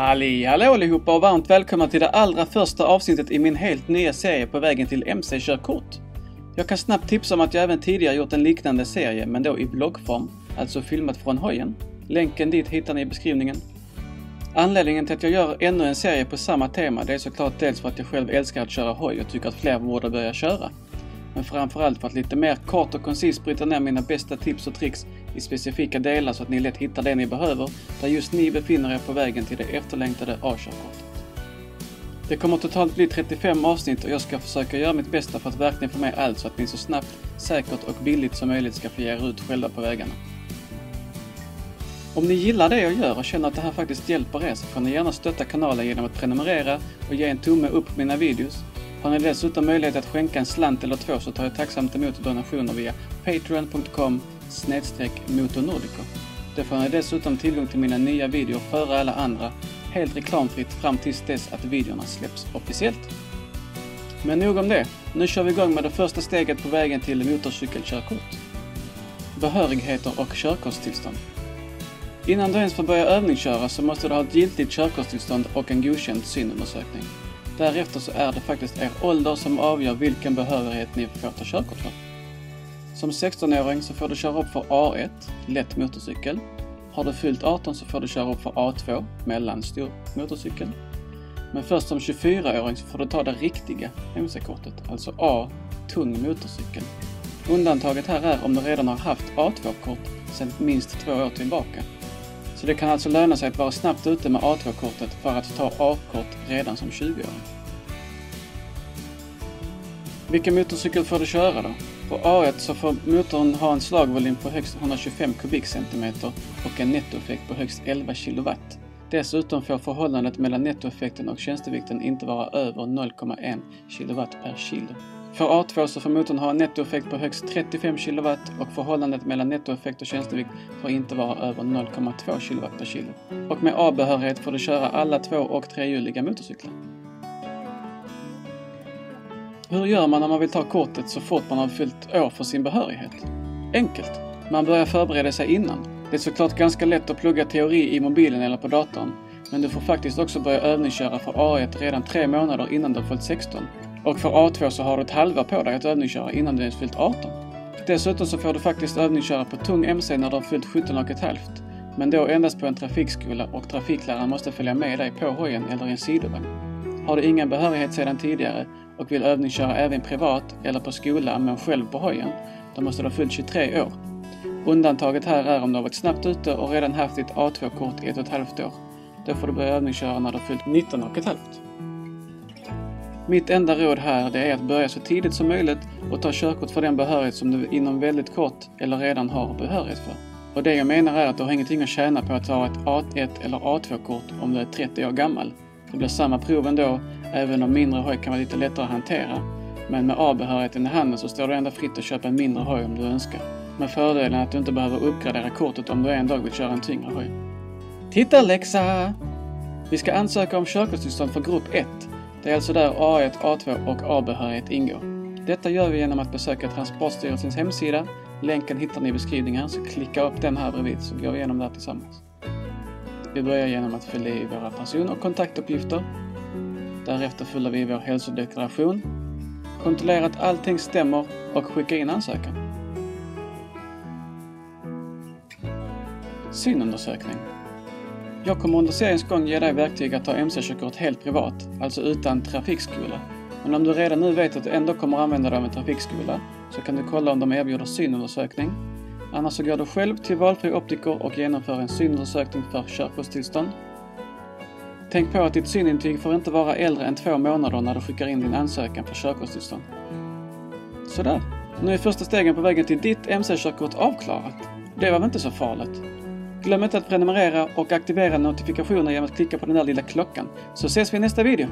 Halli hallå allihopa och varmt välkomna till det allra första avsnittet i min helt nya serie på vägen till MC-körkort. Jag kan snabbt tipsa om att jag även tidigare gjort en liknande serie, men då i bloggform, alltså filmat från hojen. Länken dit hittar ni i beskrivningen. Anledningen till att jag gör ännu en serie på samma tema, det är såklart dels för att jag själv älskar att köra hoj och tycker att fler borde börja köra. Men framförallt för att lite mer kort och koncist bryta ner mina bästa tips och tricks i specifika delar så att ni lätt hittar det ni behöver där just ni befinner er på vägen till det efterlängtade A-körkortet. Det kommer totalt bli 35 avsnitt och jag ska försöka göra mitt bästa för att verkligen få med allt så att ni så snabbt, säkert och billigt som möjligt ska få ge er ut själva på vägarna. Om ni gillar det jag gör och känner att det här faktiskt hjälper er så får ni gärna stötta kanalen genom att prenumerera och ge en tumme upp på mina videos. Har ni dessutom möjlighet att skänka en slant eller två så tar jag tacksamt emot donationer via patreon.com snedstreck motornordico. Där får ni dessutom tillgång till mina nya videor före alla andra, helt reklamfritt fram tills dess att videorna släpps officiellt. Men nog om det. Nu kör vi igång med det första steget på vägen till motorcykelkörkort. Behörigheter och körkortstillstånd. Innan du ens får börja övningsköra så måste du ha ett giltigt körkortstillstånd och en godkänd synundersökning. Därefter så är det faktiskt er ålder som avgör vilken behörighet ni får ta körkort för. Som 16-åring så får du köra upp för A1, lätt motorcykel. Har du fyllt 18 så får du köra upp för A2, mellanstor motorcykel. Men först som 24-åring så får du ta det riktiga MC-kortet, alltså A, tung motorcykel. Undantaget här är om du redan har haft A2-kort sedan minst två år tillbaka. Så det kan alltså löna sig att vara snabbt ute med A2-kortet för att ta A-kort redan som 20-åring. Vilken motorcykel får du köra då? På A1 så får motorn ha en slagvolym på högst 125 kubikcentimeter och en nettoeffekt på högst 11 kW. Dessutom får förhållandet mellan nettoeffekten och tjänstevikten inte vara över 0,1 kW per kilo. För A2 så får motorn ha en nettoeffekt på högst 35 kW och förhållandet mellan nettoeffekt och tjänstevikt får inte vara över 0,2 kW per kilo. Och med A-behörighet får du köra alla två och trehjuliga motorcyklar. Hur gör man när man vill ta kortet så fort man har fyllt år för sin behörighet? Enkelt. Man börjar förbereda sig innan. Det är såklart ganska lätt att plugga teori i mobilen eller på datorn, men du får faktiskt också börja övningsköra för A1 redan tre månader innan du har fyllt 16 och för A2 så har du ett halvår på dig att övningsköra innan du ens fyllt 18. Dessutom så får du faktiskt övningsköra på tung MC när du har fyllt 17 och ett halvt. Men då endast på en trafikskola och trafikläraren måste följa med dig på hojen eller i en sidovagn. Har du ingen behörighet sedan tidigare och vill övningsköra även privat eller på skola men själv på hojen, då måste du ha fyllt 23 år. Undantaget här är om du har varit snabbt ute och redan haft ditt A2-kort i ett och ett halvt år. Då får du börja övningsköra när du har fyllt 19 och ett halvt. Mitt enda råd här det är att börja så tidigt som möjligt och ta körkort för den behörighet som du inom väldigt kort eller redan har behörighet för. Och det jag menar är att du har ingenting att tjäna på att ta ett A1 eller A2-kort om du är 30 år gammal. Det blir samma prov ändå, även om mindre hoj kan vara lite lättare att hantera. Men med A-behörigheten i handen så står du ändå fritt att köpa en mindre hoj om du önskar. Med fördelen att du inte behöver uppgradera kortet om du en dag vill köra en tyngre hoj. Titta läxa! Vi ska ansöka om körkortstillstånd för grupp 1 det är alltså där A1, A2 och A-behörighet ingår. Detta gör vi genom att besöka Transportstyrelsens hemsida. Länken hittar ni i beskrivningen, så klicka upp den här bredvid så går vi igenom det här tillsammans. Vi börjar genom att fylla i våra person och kontaktuppgifter. Därefter fyller vi i vår hälsodeklaration, Kontrollera att allting stämmer och skicka in ansökan. Synundersökning. Jag kommer under seriens gång ge dig verktyg att ta MC-körkort helt privat, alltså utan trafikskola. Men om du redan nu vet att du ändå kommer använda dig av en trafikskola så kan du kolla om de erbjuder synundersökning. Annars så går du själv till valfri optiker och genomför en synundersökning för körkortstillstånd. Tänk på att ditt synintyg får inte vara äldre än två månader när du skickar in din ansökan för körkortstillstånd. Sådär, nu är första stegen på vägen till ditt MC-körkort avklarat. Det var väl inte så farligt? Glöm inte att prenumerera och aktivera notifikationer genom att klicka på den där lilla klockan. Så ses vi i nästa video!